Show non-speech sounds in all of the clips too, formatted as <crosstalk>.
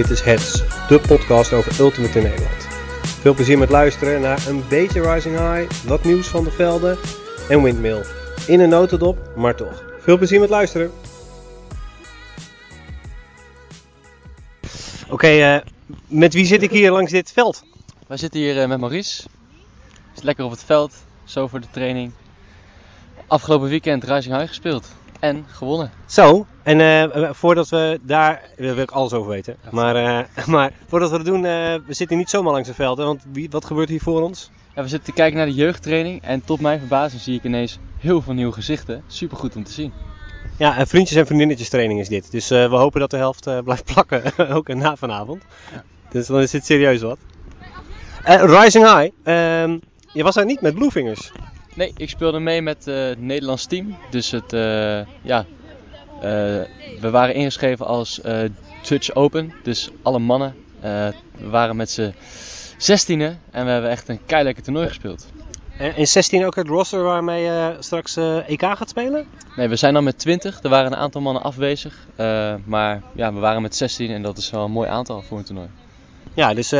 Dit is Heads, de podcast over Ultimate in Nederland. Veel plezier met luisteren naar een beetje Rising High, wat nieuws van de velden en Windmill. In een notendop, maar toch. Veel plezier met luisteren. Oké, eh, met wie zit ik hier langs dit veld? Wij zitten hier eh, met Maurice. Is lekker op het veld, zo voor de training. Afgelopen weekend Rising High gespeeld en gewonnen. Zo, en eh, voordat we daar, daar wil ik alles over weten. Maar, eh, <laughs> maar voordat we dat doen, eh, we zitten niet zomaar langs het veld. Hè, want wie, wat gebeurt hier voor ons? Ja, we zitten te kijken naar de jeugdtraining en tot mijn verbazing zie ik ineens heel veel nieuwe gezichten. Super goed om te zien. Ja, een vriendjes- en vriendinnetjes training is dit. Dus eh, we hopen dat de helft eh, blijft plakken, <laughs> ook na vanavond. Dus dan is dit serieus wat. Eh, Rising High, ehm, je was daar niet met Bluefingers. Nee, ik speelde mee met eh, het Nederlands team. Dus het, eh, ja, eh, we waren ingeschreven als Dutch Open. Dus alle mannen. We waren met z'n zestienen en we hebben echt een keilekker toernooi gespeeld. En in 16 ook het roster waarmee je straks EK gaat spelen? Nee, we zijn dan met 20. Er waren een aantal mannen afwezig. Maar ja, we waren met 16 en dat is wel een mooi aantal voor een toernooi. Ja, dus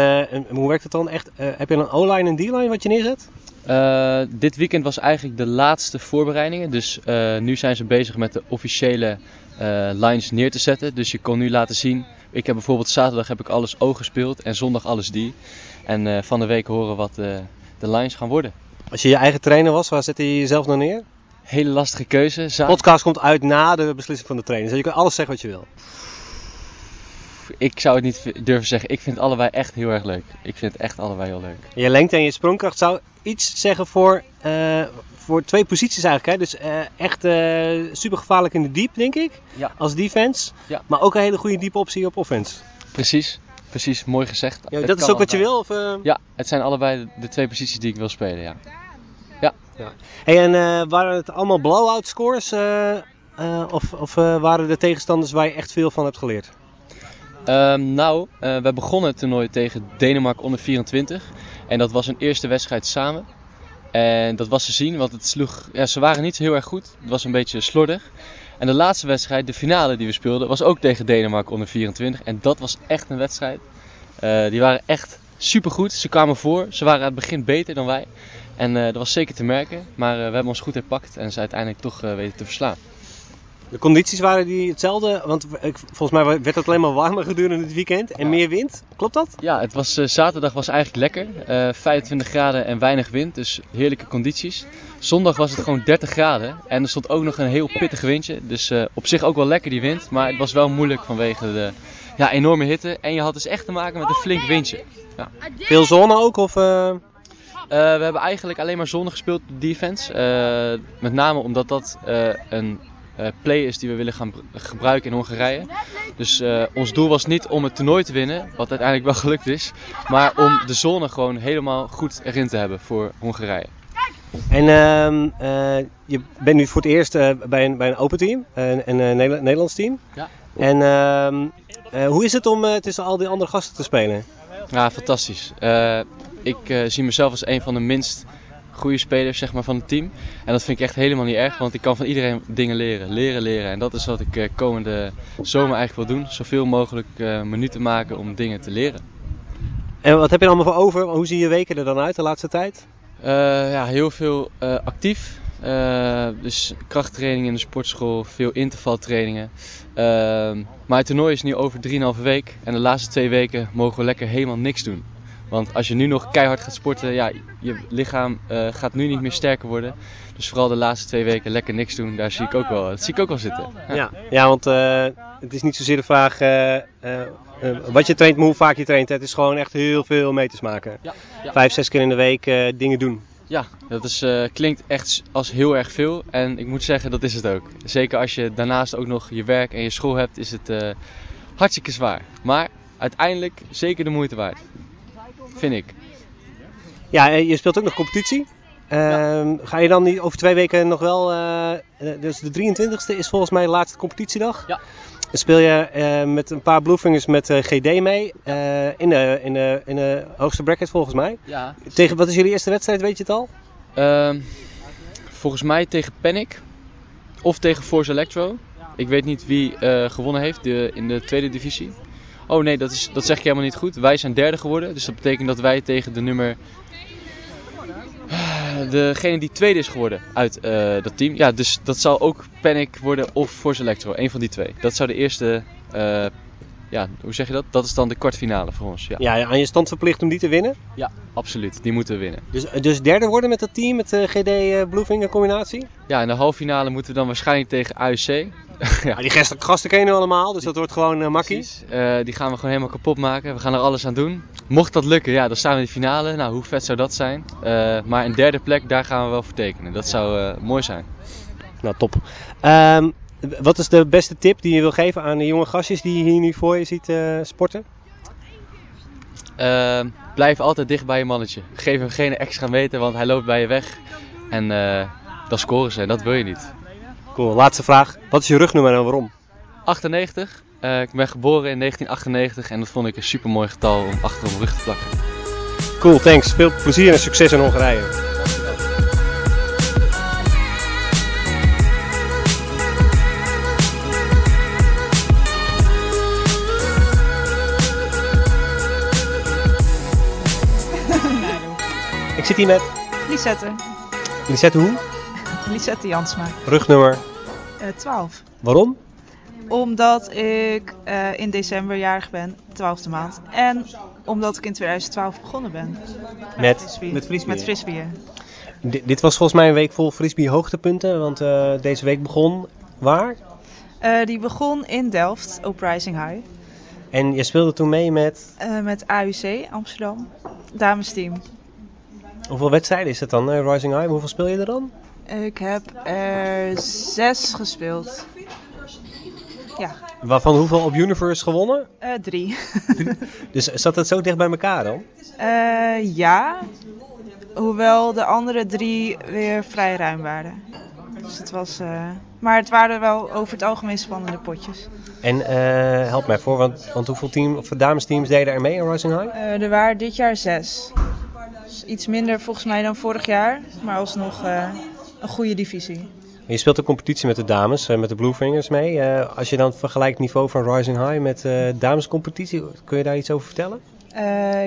hoe werkt het dan echt? Heb je een O-line en D-line wat je neerzet? Eh, dit weekend was eigenlijk de laatste voorbereidingen. Dus eh, nu zijn ze bezig met de officiële eh, lines neer te zetten. Dus je kon nu laten zien. Ik heb bijvoorbeeld zaterdag heb ik alles O gespeeld en zondag alles D. En van de week horen wat de lines gaan worden. Als je je eigen trainer was, waar zette je jezelf nou neer? Hele lastige keuze. De podcast komt uit na de beslissing van de trainer. Dus je kan alles zeggen wat je wil. Ik zou het niet durven zeggen. Ik vind allebei echt heel erg leuk. Ik vind het echt allebei heel leuk. Je lengte en je sprongkracht zou iets zeggen voor, eh, voor twee posities eigenlijk. Hè? Dus eh, echt eh, super gevaarlijk in de diep, denk ik. Ja. Als defense. Ja. Maar ook een hele goede diepe optie op offense. Precies, precies. Mooi gezegd. Ja, Het dat is ook wat je wil? Of? Ja, het zijn allebei de- twee posities die ik wil spelen, ja. Hey, en waren het allemaal blowout scores? of of waren de tegenstanders waar je echt veel van hebt geleerd? Ehm, nou, eh, we begonnen het toernooi tegen Denemarken onder 24. En dat was een eerste wedstrijd samen. En dat was te zien, want het sloeg, ja, ze waren niet heel erg goed. Het was een beetje slordig. En de laatste wedstrijd, de finale die we speelden, was ook tegen Denemarken onder 24. En dat was echt een wedstrijd. Eh, die waren echt supergoed. Ze kwamen voor. Ze waren aan het begin beter dan wij. En eh, dat was zeker te merken. Maar we hebben ons goed herpakt en ze uiteindelijk toch weten te verslaan. De condities waren die hetzelfde? Want ik, volgens mij werd het alleen maar warmer gedurende het weekend en Ja. meer wind. Klopt dat? Ja, het was, eh, zaterdag was eigenlijk lekker. Eh 25 graden en weinig wind, dus heerlijke condities. Zondag was het gewoon 30 graden en er stond ook nog een heel pittig windje. Dus eh, op zich ook wel lekker die wind, maar het was wel moeilijk vanwege de ja, enorme hitte. En je had dus echt te maken met een flink windje. Veel zon ook? Of, eh? Eh, we hebben eigenlijk alleen maar zone gespeeld op defense. Eh, met name omdat dat eh, een eh, play is die we willen gaan br- gebruiken in Hongarije. Dus eh, ons doel was niet om het toernooi te winnen, wat uiteindelijk wel <laughs> gelukt is. Maar om de zone gewoon helemaal goed erin te hebben voor Hongarije. En ehm, eh, je bent nu voor het eerst bij, een, bij een open team, een, een, Nederla- Nederlands team. Ja. En ehm, eh, hoe is het om tussen al die andere gasten te spelen? Ja, fantastisch. Ik zie mezelf als een van de minst goede spelers zeg maar, van het team. En dat vind ik echt helemaal niet erg, want ik kan van iedereen dingen leren. Leren, leren. En dat is wat ik eh, komende zomer eigenlijk wil doen. Zoveel mogelijk eh, minuten maken om dingen te leren. En wat heb je er allemaal voor over? Hoe zien je weken er dan uit de laatste tijd? Eh, ja, heel veel actief. Dus krachttraining in de sportschool, veel intervaltrainingen. Maar het toernooi is nu over 3,5 week. En de laatste twee weken mogen we lekker helemaal niks doen. Want als je nu nog keihard gaat sporten, ja, je lichaam eh, gaat nu niet meer sterker worden. Dus vooral de laatste twee weken lekker niks doen, daar zie ik ook wel, dat zie ik ook wel zitten. Ja. Ja, ja want eh, het is niet zozeer de vraag eh, wat je traint, maar hoe vaak je traint. Het is gewoon echt heel veel meters maken. Ja, ja. Vijf, zes keer in de week eh, dingen doen. Ja, dat is, eh, klinkt echt als heel erg veel. En ik moet zeggen, dat is het ook. Zeker als je daarnaast ook nog je werk en je school hebt, is het eh, hartstikke zwaar. Maar uiteindelijk zeker de moeite waard. Vind ik. Ja, je speelt ook nog competitie. Ehm, Ga je dan niet over twee weken nog wel. eh, eh, dus de 23e is volgens mij de laatste competitiedag. Ja. Dan speel je eh, met een paar Bluefingers met GD mee. in, de, in, de, in de hoogste bracket volgens mij. Ja. Tegen, wat is jullie eerste wedstrijd, weet je het al? Ehm, volgens mij tegen Panic of tegen Force Electro. Ik weet niet wie gewonnen heeft de, in de tweede divisie. Oh nee, dat, is, dat zeg ik helemaal niet goed. Wij zijn derde geworden. Dus dat betekent dat wij tegen de nummer... <sighs> Degene die tweede is geworden uit eh, dat team. Ja, dus dat zal ook Panic worden of Force Electro. Een van die twee. Dat zou de eerste... eh, ja, hoe zeg je dat? Dat is dan de kwartfinale voor ons. Ja, Ja, aan je stand verplicht om die te winnen. ja absoluut. Die moeten we winnen. Dus, dus derde worden met dat team, met de GD eh, Bluefinger combinatie. Ja, in de halve finale moeten we dan waarschijnlijk tegen AUC. <laughs> Ja, die gasten, gasten kennen we allemaal, dus dat wordt gewoon eh, makkie. Eh, die gaan we gewoon helemaal kapot maken. We gaan er alles aan doen. Mocht dat lukken, ja, dan staan we in de finale. Nou, hoe vet zou dat zijn? Eh, maar een derde plek, daar gaan we wel voor tekenen. Dat zou eh, mooi zijn. Nou, top. Ehm, wat is de beste tip die je wil geven aan de jonge gastjes die je hier nu voor je ziet eh, sporten? Eh, blijf altijd dicht bij je mannetje. Geef hem geen extra meter, want hij loopt bij je weg. En eh, dan scoren ze en dat wil je niet. Cool, laatste vraag. Wat is je rugnummer en waarom? 98. eh, ik ben geboren in 1998 en dat vond ik een super mooi getal om achter op mijn rug te plakken. Cool, thanks. Veel plezier en succes in Hongarije. Zit hier met Lisette. Lisette Hoe, <laughs> Lisette Jansma. rugnummer. Eh 12. Waarom? Omdat ik eh, in december jarig ben, 12e maand. En omdat ik in 2012 begonnen ben. Met, Frisbee. met frisbee. Met frisbeeën. Di- dit was volgens mij een week vol frisbee hoogtepunten, want eh, deze week begon waar? Eh, die begon in Delft, op Rising High. En je speelde toen mee met, eh, met AUC Amsterdam. Damesteam. Hoeveel wedstrijden is dat dan, eh, Rising High? Hoeveel speel je er dan? Ik heb er zes gespeeld. Ja, Waarvan hoeveel op Universe gewonnen? eh, drie. <laughs> Dus zat het zo dicht bij elkaar dan? Eh, ja, hoewel de andere drie weer vrij ruim waren. Dus het was, eh, maar het waren wel over het algemeen spannende potjes. En eh, help mij voor, want, want hoeveel team, of damesteams deden er mee in Rising High? Eh, er waren dit jaar zes. Iets minder volgens mij dan vorig jaar, maar alsnog eh, een goede divisie. Je speelt een competitie met de dames, eh, met de Bluefingers mee. Eh, als je dan vergelijkt het niveau van Rising High met de damescompetitie, kun je daar iets over vertellen?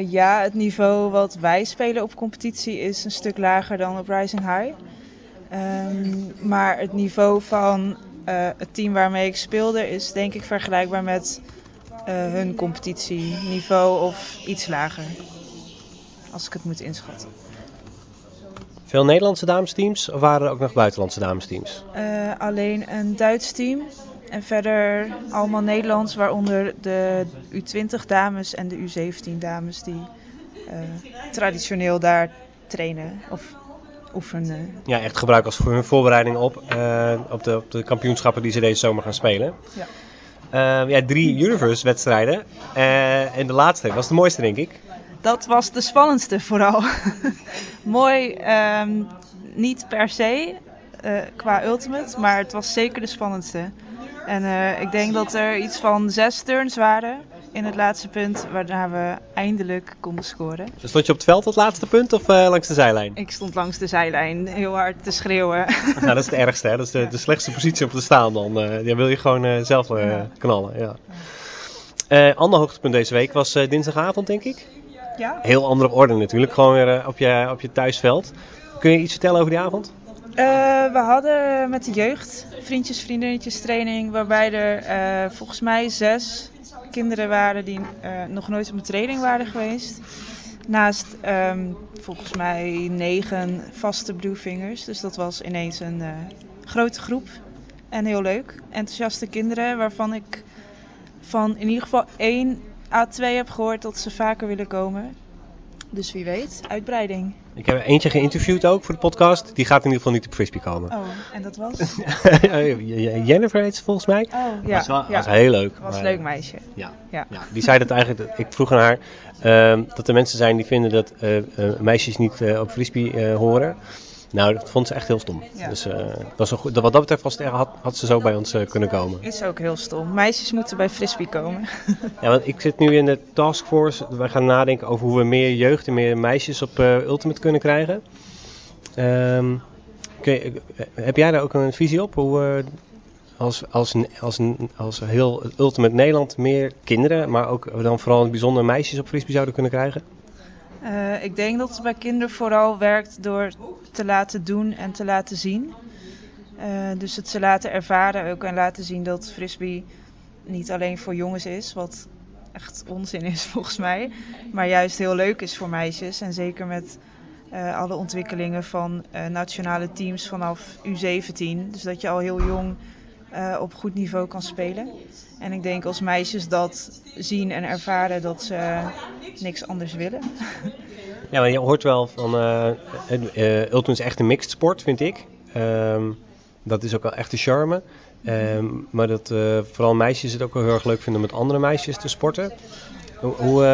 Ja, het niveau wat wij spelen op competitie is een stuk lager dan op Rising High. Ehm, maar het niveau van het team waarmee ik speelde is denk ik vergelijkbaar met hun competitieniveau of iets lager. Als ik het moet inschatten. Veel Nederlandse damesteams of waren er ook nog buitenlandse damesteams? Eh, alleen een Duits team. En verder allemaal Nederlands, waaronder de U20 dames en de U17 dames die eh, traditioneel daar trainen of oefenen. Ja, echt gebruik als voor hun voorbereiding op, eh, op, de, op de kampioenschappen die ze deze zomer gaan spelen. Ja. Eh, ja, drie Universe wedstrijden. Eh, en de laatste was de mooiste, denk ik. Dat was de spannendste vooral. <laughs> Mooi, ehm, niet per se eh, qua ultimate, maar het was zeker de spannendste. En eh, ik denk dat er iets van zes turns waren in het laatste punt, waarna we eindelijk konden scoren. Dus stond je op het veld het laatste punt of eh, langs de zijlijn? Ik stond langs de zijlijn heel hard te schreeuwen. <laughs> nou, dat is het ergste, hè? Dat is de, de slechtste positie om te staan dan. Die wil je gewoon zelf knallen, ja. Ander hoogtepunt deze week was dinsdagavond, denk ik. Ja? Heel andere orde natuurlijk, gewoon weer eh, op, je, op je thuisveld. Kun je iets vertellen over die avond? Eh, we hadden met de jeugd vriendjes, vriendinnetjes training, waarbij er eh, volgens mij zes kinderen waren die nog nooit op een training waren geweest. Naast ehm, volgens mij negen vaste Bluefingers. Dus dat was ineens een grote groep. En heel leuk. Enthousiaste kinderen waarvan ik van in ieder geval één à twee heb gehoord dat ze vaker willen komen. Dus wie weet, uitbreiding. Ik heb er eentje geïnterviewd ook voor de podcast. Die gaat in ieder geval niet op Frisbee komen. Oh, en dat was? <laughs> Jennifer heet ze volgens mij. Oh, ja. was, wel, ja. was heel leuk. was een leuk meisje. Ja. Ja. Ja, die zei dat eigenlijk, ik vroeg aan haar, ehm, dat er mensen zijn die vinden dat eh, eh, meisjes niet eh, op frisbee horen. Nou, dat vond ze echt heel stom. Ja. Dus eh, was een goed, wat dat betreft was het, erg- had, had ze zo bij ons eh, kunnen komen. Is ook heel stom. Meisjes moeten bij frisbee komen. <laughs> Ja, want ik zit nu in de taskforce. We gaan nadenken over hoe we meer jeugd en meer meisjes op eh, Ultimate kunnen krijgen. Ehm, je- eh, heb jij daar ook een visie op? Hoe, als, als, als, als heel Ultimate Nederland meer kinderen, maar ook dan vooral bijzondere meisjes op frisbee zouden kunnen krijgen? Uh, ik denk dat het bij kinderen vooral werkt door te laten doen en te laten zien. Uh, dus het ze laten ervaren ook en laten zien dat frisbee niet alleen voor jongens is, wat echt onzin is <laughs> volgens mij, maar juist heel leuk is voor meisjes. En zeker met uh, alle ontwikkelingen van nationale teams vanaf U17. Dus dat je al heel jong uh, op goed niveau kan spelen. En ik denk als meisjes dat zien en ervaren dat ze niks anders willen. <laughs> ja, maar je hoort wel van uh, is echt een mixed sport, vind ik. Um, dat is ook wel echt de charme. Um, maar dat vooral meisjes het ook wel heel erg leuk vinden om met andere meisjes te sporten. Hoe, hoe,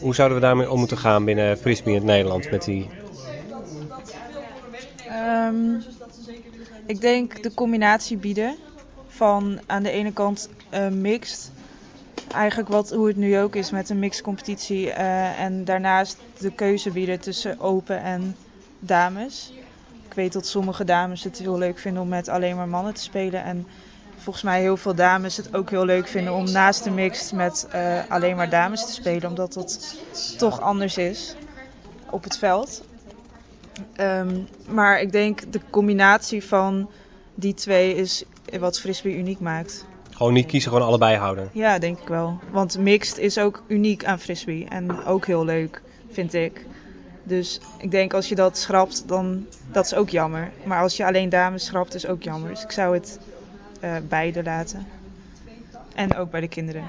hoe zouden we daarmee om moeten gaan binnen frisbee in het Nederland met die... Um, ik denk de combinatie bieden van aan de ene kant uh, mixed. Eigenlijk wat, hoe het nu ook is met een mixed competitie. Uh, en daarnaast de keuze bieden tussen open en dames. Ik weet dat sommige dames het heel leuk vinden om met alleen maar mannen te spelen. En volgens mij heel veel dames het ook heel leuk vinden om naast de mixed met uh, alleen maar dames te spelen. Omdat dat toch anders is op het veld. Um, maar ik denk de combinatie van die twee is wat frisbee uniek maakt. Gewoon niet kiezen, gewoon allebei houden. Ja, denk ik wel. Want mixed is ook uniek aan frisbee en ook heel leuk, vind ik. Dus ik denk als je dat schrapt, dan dat is ook jammer. Maar als je alleen dames schrapt, is ook jammer. Dus ik zou het uh, beide laten. En ook bij de kinderen.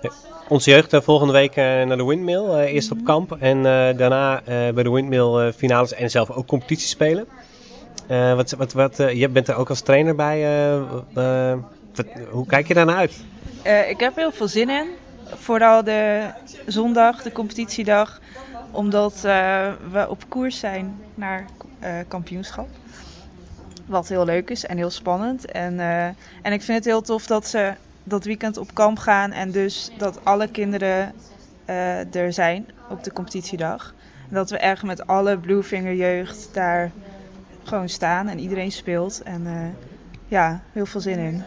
Ja. Onze jeugd uh, volgende week uh, naar de Windmill. eerst op kamp en daarna bij de Windmill finales en zelf ook competitie spelen. Uh, wat, wat, wat, uh, je bent er ook als trainer bij. Wat, hoe kijk je daarnaar uit? ik heb heel veel zin in. Vooral de zondag, de competitiedag. Omdat we op koers zijn naar kampioenschap. Wat heel leuk is en heel spannend. En, en ik vind het heel tof dat ze dat weekend op kamp gaan. En dus dat alle kinderen er zijn op de competitiedag. En dat we echt met alle Bluefinger jeugd daar gewoon staan en iedereen speelt. En uh, ja, heel veel zin in.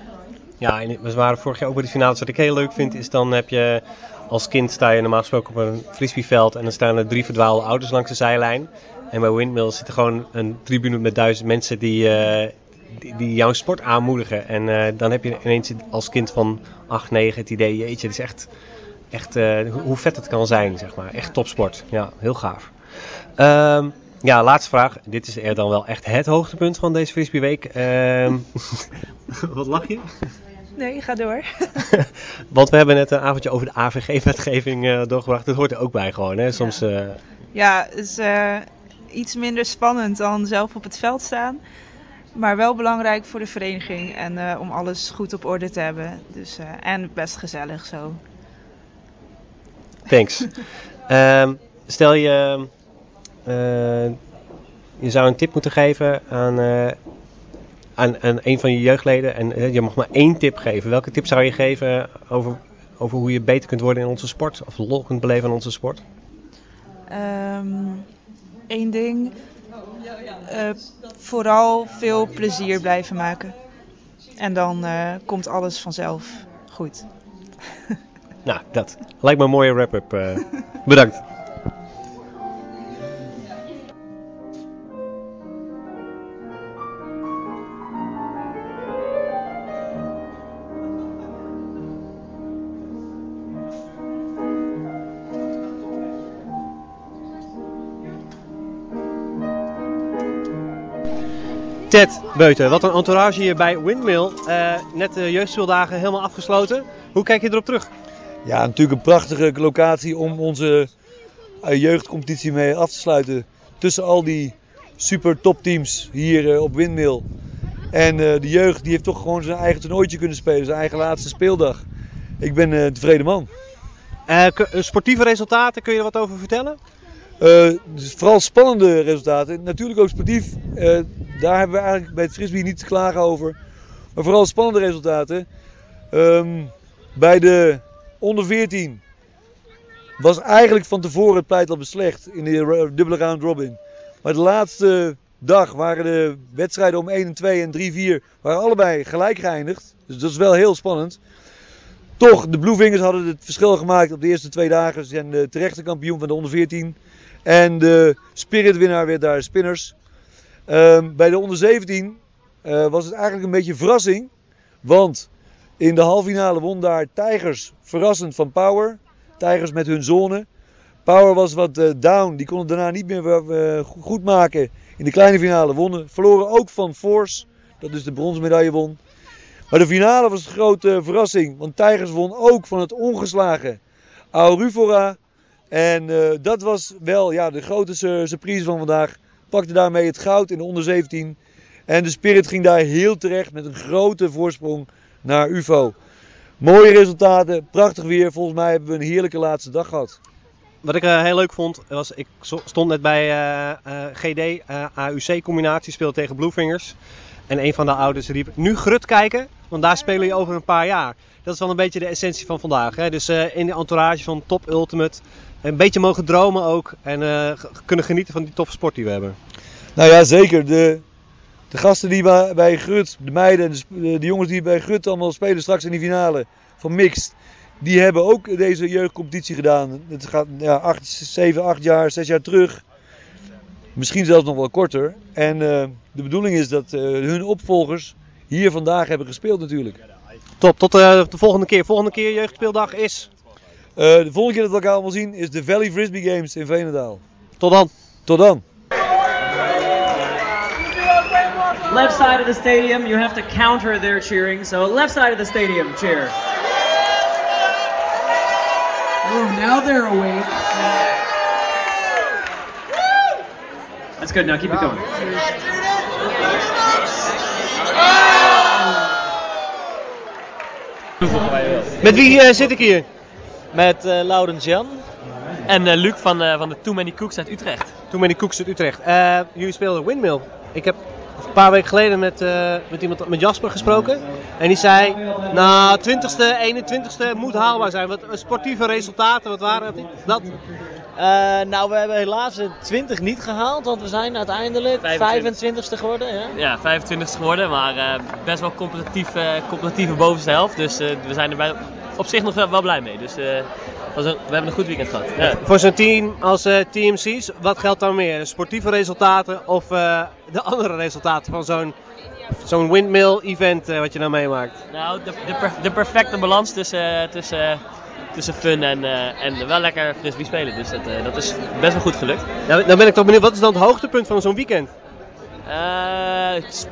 Ja, en we waren vorig jaar ook bij de finale. Wat ik heel leuk vind, is dan heb je als kind sta je normaal gesproken op een frisbeeveld en dan staan er drie verdwaalde auto's langs de zijlijn. En bij Windmills zit er gewoon een tribune met duizend mensen die, uh, die, jouw sport aanmoedigen. En uh, dan heb je ineens als kind van 8, 9 het idee, jeetje, het is echt, echt hoe vet het kan zijn, zeg maar. Echt topsport. Ja, heel gaaf. Um, ja, laatste vraag. Dit is er dan wel echt het hoogtepunt van deze Frisbee Week. Uh, <laughs> wat lach je? Nee, ga door. <laughs> Want we hebben net een avondje over de AVG-wetgeving uh, doorgebracht. Dat hoort er ook bij gewoon, hè? Soms... Ja, uh... ja het is uh, iets minder spannend dan zelf op het veld staan. Maar wel belangrijk voor de vereniging en om alles goed op orde te hebben. Dus, en best gezellig zo. Thanks. um, <laughs> stel je je zou een tip moeten geven aan, uh, aan, aan, een van je jeugdleden. En uh, je mag maar één tip geven. Welke tip zou je geven over, over hoe je beter kunt worden in onze sport? Of lol kunt beleven aan onze sport? Eén ehm, ding. vooral veel plezier blijven maken. En dan komt alles vanzelf goed. <laughs> nou, dat lijkt me een mooie wrap-up. bedankt. Ted Beuten, wat een entourage hier bij Windmill. Uh, net de jeugdspeeldagen helemaal afgesloten. Hoe kijk je erop terug? Ja, natuurlijk een prachtige locatie om onze uh, jeugdcompetitie mee af te sluiten. Tussen al die super topteams hier uh, op Windmill. En de jeugd die heeft toch gewoon zijn eigen toernooitje kunnen spelen. Zijn eigen laatste speeldag. Ik ben een tevreden man. sportieve resultaten, kun je er wat over vertellen? Uh, dus vooral spannende resultaten. Natuurlijk ook sportief. Uh, daar hebben we eigenlijk bij het frisbee niet te klagen over. Maar vooral spannende resultaten. Um, bij de onder 14 was eigenlijk van tevoren het pleit al beslecht in de dubbele round robin. Maar de laatste dag waren de wedstrijden om 1 en 2 en 3 4 waren allebei gelijk geëindigd. Dus dat is wel heel spannend. Toch, de Bluevingers hadden het verschil gemaakt op de eerste twee dagen. Ze zijn de terechte kampioen van de onder 14. En de spiritwinnaar werd daar Spinners. Ehm, bij de onder 17 uh, was het eigenlijk een beetje verrassing. Want in de halve finale won daar Tigers verrassend van Power. Tigers met hun zone. Power was wat uh, down. Die kon het daarna niet meer uh, goed maken. In de kleine finale wonnen. Verloren ook van Force. Dat dus de bronzen medaille won. Maar de finale was een grote verrassing. Want Tigers won ook van het ongeslagen Aurufora. En dat was wel ja, de grote surprise van vandaag. Pakte daarmee het goud in de onder 17. En de Spirit ging daar heel terecht met een grote voorsprong naar UFO. Mooie resultaten, prachtig weer. Volgens mij hebben we een heerlijke laatste dag gehad. Wat ik uh, heel leuk vond, was ik stond net bij uh, uh, GD AUC combinatie, speelde tegen Bluefingers. En een van de ouders riep, nu Grut kijken, want daar spelen je over een paar jaar. Dat is wel een beetje de essentie van vandaag. Hè? Dus in de entourage van Top Ultimate, een beetje mogen dromen ook. En kunnen genieten van die toffe sport die we hebben. Nou ja, zeker. De, de gasten die bij, Grut, de meiden, de, de jongens die bij Grut allemaal spelen straks in die finale van Mixed. Die hebben ook deze jeugdcompetitie gedaan. Het gaat ja, 8, 7, 8 jaar, 6 jaar terug. Misschien zelfs nog wel korter. En uh, de bedoeling is dat uh, hun opvolgers hier vandaag hebben gespeeld natuurlijk. Top, tot uh, de volgende keer. Volgende keer jeugdspeeldag is? De volgende keer dat we elkaar allemaal zien is de Valley Frisbee Games in Veenendaal. Tot dan. Tot dan. Left side of the stadium, you have to counter their cheering. So left side of the stadium, cheer. Oh, now they're awake. That's good. Now keep it going. Met wie uh, zit ik hier? Met uh, Laurens Jan. En uh, Luc van, van de Too Many Cooks uit Utrecht. Too Many Cooks uit Utrecht. jullie speelden Windmill. Ik heb een paar weken geleden met, uh, met, iemand, met Jasper gesproken. En die zei, nou 20ste, 21ste moet haalbaar zijn. Wat sportieve resultaten, wat waren dat? Uh, nou, we hebben helaas de 20 niet gehaald, want we zijn uiteindelijk 25. ste geworden. Ja, ja 25ste geworden, maar uh, best wel competitief, competitieve bovenste helft. Dus we zijn er bij, op zich nog wel, wel blij mee. Dus een, we hebben een goed weekend gehad. Ja. Voor zo'n team als uh, TMC's, wat geldt dan meer? De sportieve resultaten of uh, de andere resultaten van zo'n zo'n windmill event uh, wat je nou meemaakt? Nou, de, de, per, de perfecte balans tussen, tussen, tussen fun en, en wel lekker frisbee spelen. Dus dat, dat is best wel goed gelukt. Nou, dan ben ik toch benieuwd, wat is dan het hoogtepunt van zo'n weekend?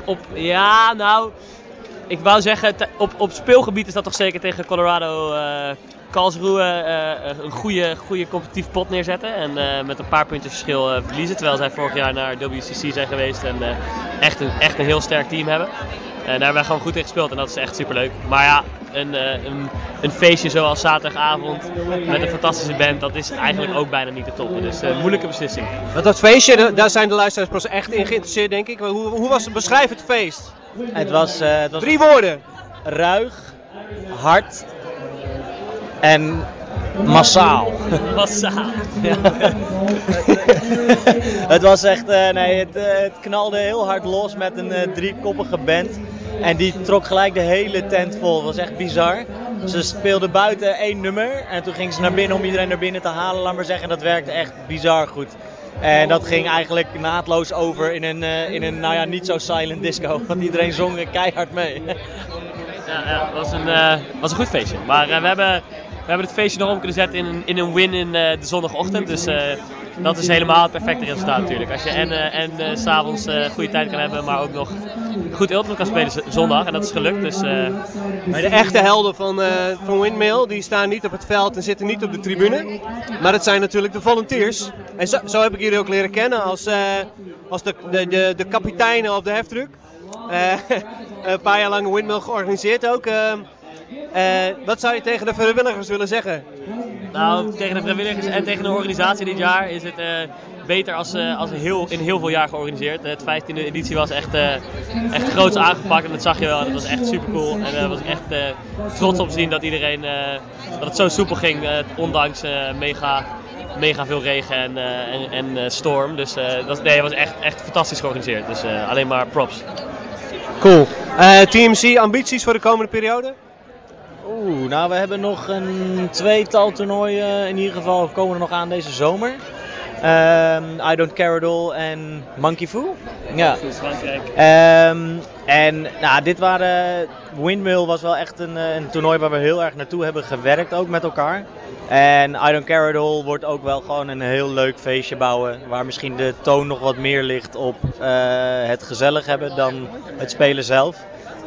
op, ja, nou, ik wou zeggen, op, op speelgebied is dat toch zeker tegen Colorado Karlsruhe uh, een goede, goede competitief pot neerzetten. En uh, met een paar punten verschil uh, verliezen. Terwijl zij vorig jaar naar WCC zijn geweest en echt, een, echt een heel sterk team hebben. En daar hebben wij gewoon goed tegen gespeeld en dat is echt super leuk. Maar ja, een, een, een, feestje zoals zaterdagavond met een fantastische band, dat is eigenlijk ook bijna niet te toppen. Dus een moeilijke beslissing. Want dat feestje, daar zijn de luisteraars echt in geïnteresseerd, denk ik. Hoe, hoe was het? Beschrijf het feest. Het was, het was Drie woorden. Ruig, hard en massaal. Massaal. <laughs> Ja. <laughs> het was echt, uh, nee, het, uh, het, knalde heel hard los met een uh, driekoppige band. En die trok gelijk de hele tent vol. Het was echt bizar. Ze speelden buiten één nummer en toen gingen ze naar binnen om iedereen naar binnen te halen, laat maar zeggen. En dat werkte echt bizar goed. En dat ging eigenlijk naadloos over in een, in een nou ja, niet zo silent disco. <laughs> Want iedereen zong keihard mee. Ja, ja was een, was een goed feestje. Maar we hebben we hebben het feestje nog om kunnen zetten in in een win in de zondagochtend. Dus dat is helemaal het perfecte resultaat natuurlijk. Als je en, uh, en uh, s'avonds goede tijd kan hebben, maar ook nog goed Ultimate kan spelen zondag. En dat is gelukt. Dus, de echte helden van, van Windmill, die staan niet op het veld en zitten niet op de tribune. Maar het zijn natuurlijk de volunteers. En zo, heb ik jullie ook leren kennen als, als de, de, de, kapiteinen op de heftruck. <laughs> een paar jaar lang Windmill georganiseerd ook. Uh, wat zou je tegen de vrijwilligers willen zeggen? Nou, tegen de vrijwilligers en tegen de organisatie dit jaar is het uh, beter als, uh, als heel, in heel veel jaar georganiseerd. Het 15e editie was echt, echt groots aangepakt en dat zag je wel. Dat was echt super cool. En daar was echt trots op te zien dat iedereen dat het zo soepel ging, ondanks mega mega veel regen en, eh, en, en eh, storm. Dus eh, dat, nee, het was echt, echt fantastisch georganiseerd. Dus eh, alleen maar props. Cool. Eh, TMC, ambities voor de komende periode? Oeh, nou we hebben nog een tweetal toernooien in ieder geval komen er nog aan deze zomer. Ehm, I Don't Care At All en Monkey Foo. Ja. Ehm, en nou, dit waren, Windmill was wel echt een, eh, een toernooi waar we heel erg naartoe hebben gewerkt ook met elkaar. En I Don't Care At All wordt ook wel gewoon een heel leuk feestje bouwen. Waar misschien de toon nog wat meer ligt op eh, het gezellig hebben dan het spelen zelf.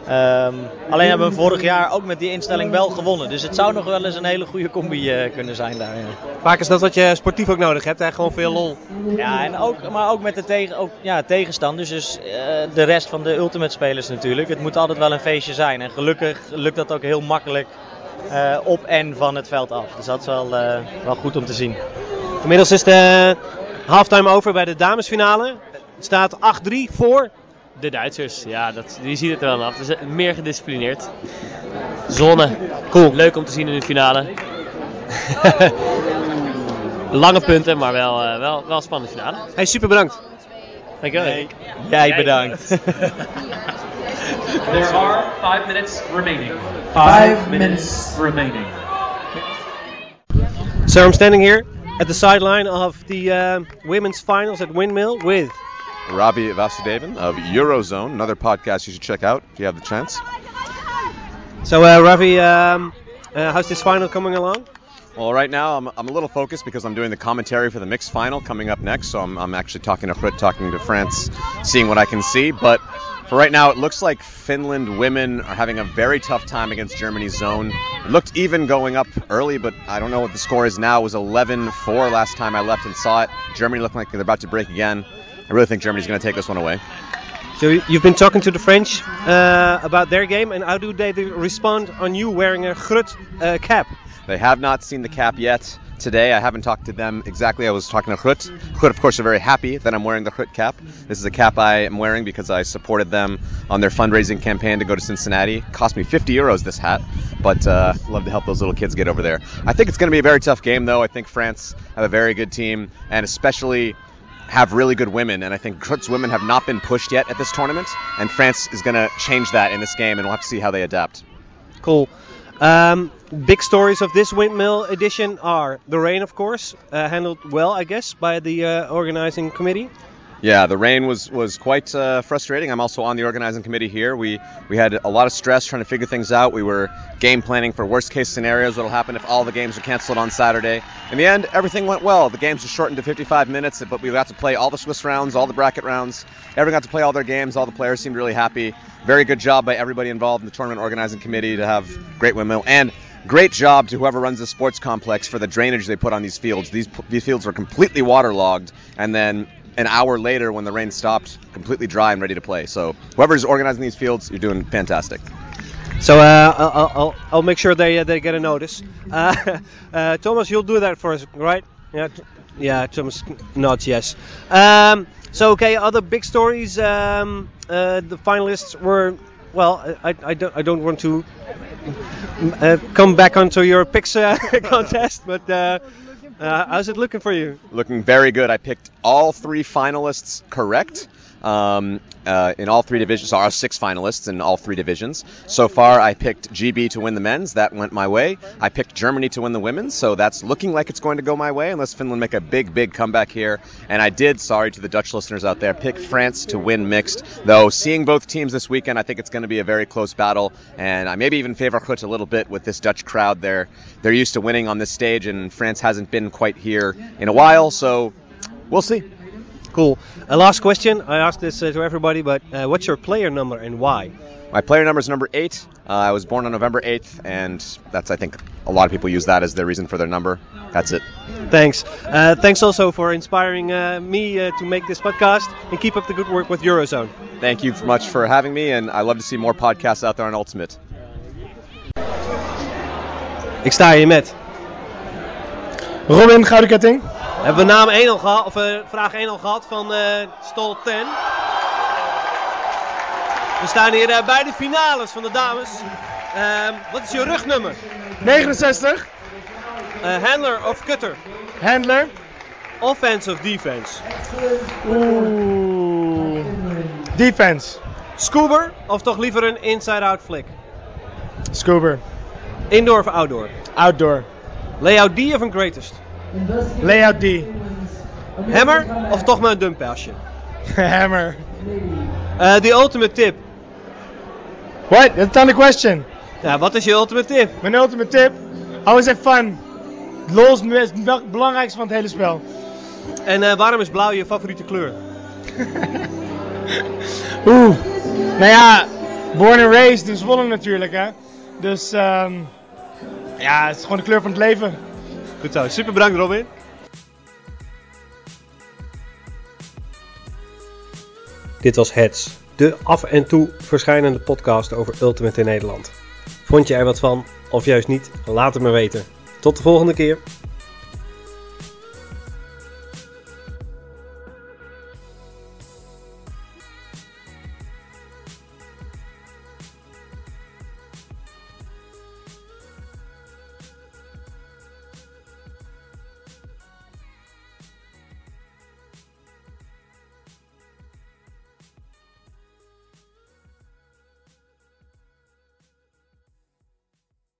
Ehm, alleen hebben we vorig jaar ook met die instelling wel gewonnen. Dus het zou nog wel eens een hele goede combi eh, kunnen zijn daar. Ja. Vaak is dat wat je sportief ook nodig hebt, hè? gewoon veel lol. Ja, en ook, maar ook met de tegen, ook, ja, tegenstanders, dus eh, de rest van de Ultimate spelers natuurlijk. Het moet altijd wel een feestje zijn. En gelukkig lukt dat ook heel makkelijk eh, op en van het veld af. Dus dat is wel, wel goed om te zien. Inmiddels is de halftime over bij de damesfinale. Het staat 8-3 voor. De Duitsers, ja, dat, die ziet het er wel af. Dus, meer gedisciplineerd. Zonne, Cool. leuk om te zien in de finale. <laughs> Lange punten, maar wel, eh, wel, wel een spannende finale. Hey, super bedankt. Dankjewel. Jij bedankt. <laughs> There are five minutes remaining. Five minutes remaining. So I'm standing here at the sideline of the uh, women's finals at Windmill with Ravi Vasudevan of Eurozone, another podcast you should check out if you have the chance. So uh, Ravi, um, uh, how's this final coming along? Well, right now I'm, I'm a little focused because I'm doing the commentary for the mixed final coming up next, so I'm, I'm actually talking to Frit, talking to France, seeing what I can see. But for right now, it looks like Finland women are having a very tough time against Germany's zone. It looked even going up early, but I don't know what the score is now. It was 11-4 last time I left and saw it. Germany looking like they're about to break again. I really think Germany's going to take this one away. So you- you've been talking to the French uh, about their game, and how do they respond on you wearing a Grut uh, cap? They have not seen the cap yet today. I haven't talked to them exactly. I was talking to Grut. Grut, of course, are very happy that I'm wearing the Grut cap. This is a cap I am wearing because I supported them on their fundraising campaign to go to Cincinnati. Cost me 50 euros this hat, but uh, love to help those little kids get over there. I think it's going to be a very tough game, though. I think France have a very good team, and especially have really good women, and I think Grut's women have not been pushed yet at this tournament, and France is going to change that in this game, and we'll have to see how they adapt. Cool. Um, big stories of this windmill edition are the rain, of course, uh, handled well, I guess, by the uh, organizing committee. Yeah, the rain was was quite uh, frustrating. I'm also on the organizing committee here. We we had a lot of stress trying to figure things out. We were game planning for worst case scenarios. What'll happen if all the games are canceled on Saturday? In the end, everything went well. The games were shortened to 55 minutes, but we got to play all the Swiss rounds, all the bracket rounds. Everyone got to play all their games. All the players seemed really happy. Very good job by everybody involved in the tournament organizing committee to have great windmill and. Great job to whoever runs the sports complex for the drainage they put on these fields. These these fields were completely waterlogged, and then an hour later when the rain stopped, completely dry and ready to play. So whoever's organizing these fields, you're doing fantastic. So uh, I'll, I'll- I'll, make sure they uh, they get a notice. <laughs> Uh, uh, Thomas, you'll do that for us, right? Yeah, yeah. Thomas nods yes. Um, so okay, other big stories. Um, uh, the finalists were well. I, I don't I don't want to uh, come back onto your picks <laughs> contest, but uh, how's it looking for you? Looking very good. I picked all three finalists correct. Um, uh, in all three divisions, so our six finalists in all three divisions. So far, I picked GB to win the men's. That went my way. I picked Germany to win the women's. So that's looking like it's going to go my way, unless Finland make a big, big comeback here. And I did, sorry to the Dutch listeners out there, pick France to win mixed. Though seeing both teams this weekend, I think it's going to be a very close battle. And I maybe even favor Grut a little bit with this Dutch crowd. They're they're used to winning on this stage, and France hasn't been quite here in a while. So we'll see. Cool. Uh, last question. I asked this uh, to everybody, but uh, what's your player number and why? My player number is number eight. Uh, I was born on November 8th, and that's, I think, a lot of people use that as their reason for their number. That's it. Thanks. Uh, thanks also for inspiring uh, me uh, to make this podcast and keep up the good work with Eurozone. Thank you much for having me, and I love to see more podcasts out there on Ultimate. Ik sta hier met. Robin, gouden ketting. Hebben we naam 1 al gehad, of eh, vraag 1 al gehad van eh Stol 10. We staan hier eh, bij de finales van de dames. Ehm, wat is je rugnummer? 69. Eh, handler of cutter? Handler. Offense of defense? Oeh. Defense. Scuba of toch liever een inside-out flick? Scuba. Indoor of outdoor? Outdoor. Layout D of een greatest? Layout D. Hammer of toch maar een dump passje? <laughs> Hammer. The ultimate tip. What? That's not a question. Ja, wat is je ultimate tip? Mijn ultimate tip. Always have fun. Lol is het be- belangrijkste van het hele spel. En eh, waarom is blauw je favoriete kleur? <laughs> Oeh. Nou ja, born and raised in Zwolle natuurlijk hè. Dus ehm ja, het is gewoon de kleur van het leven. Goed zo, super bedankt Robin. Dit was Heads, de af en toe verschijnende podcast over Ultimate in Nederland. Vond je er wat van, of juist niet? Laat het me weten. Tot de volgende keer.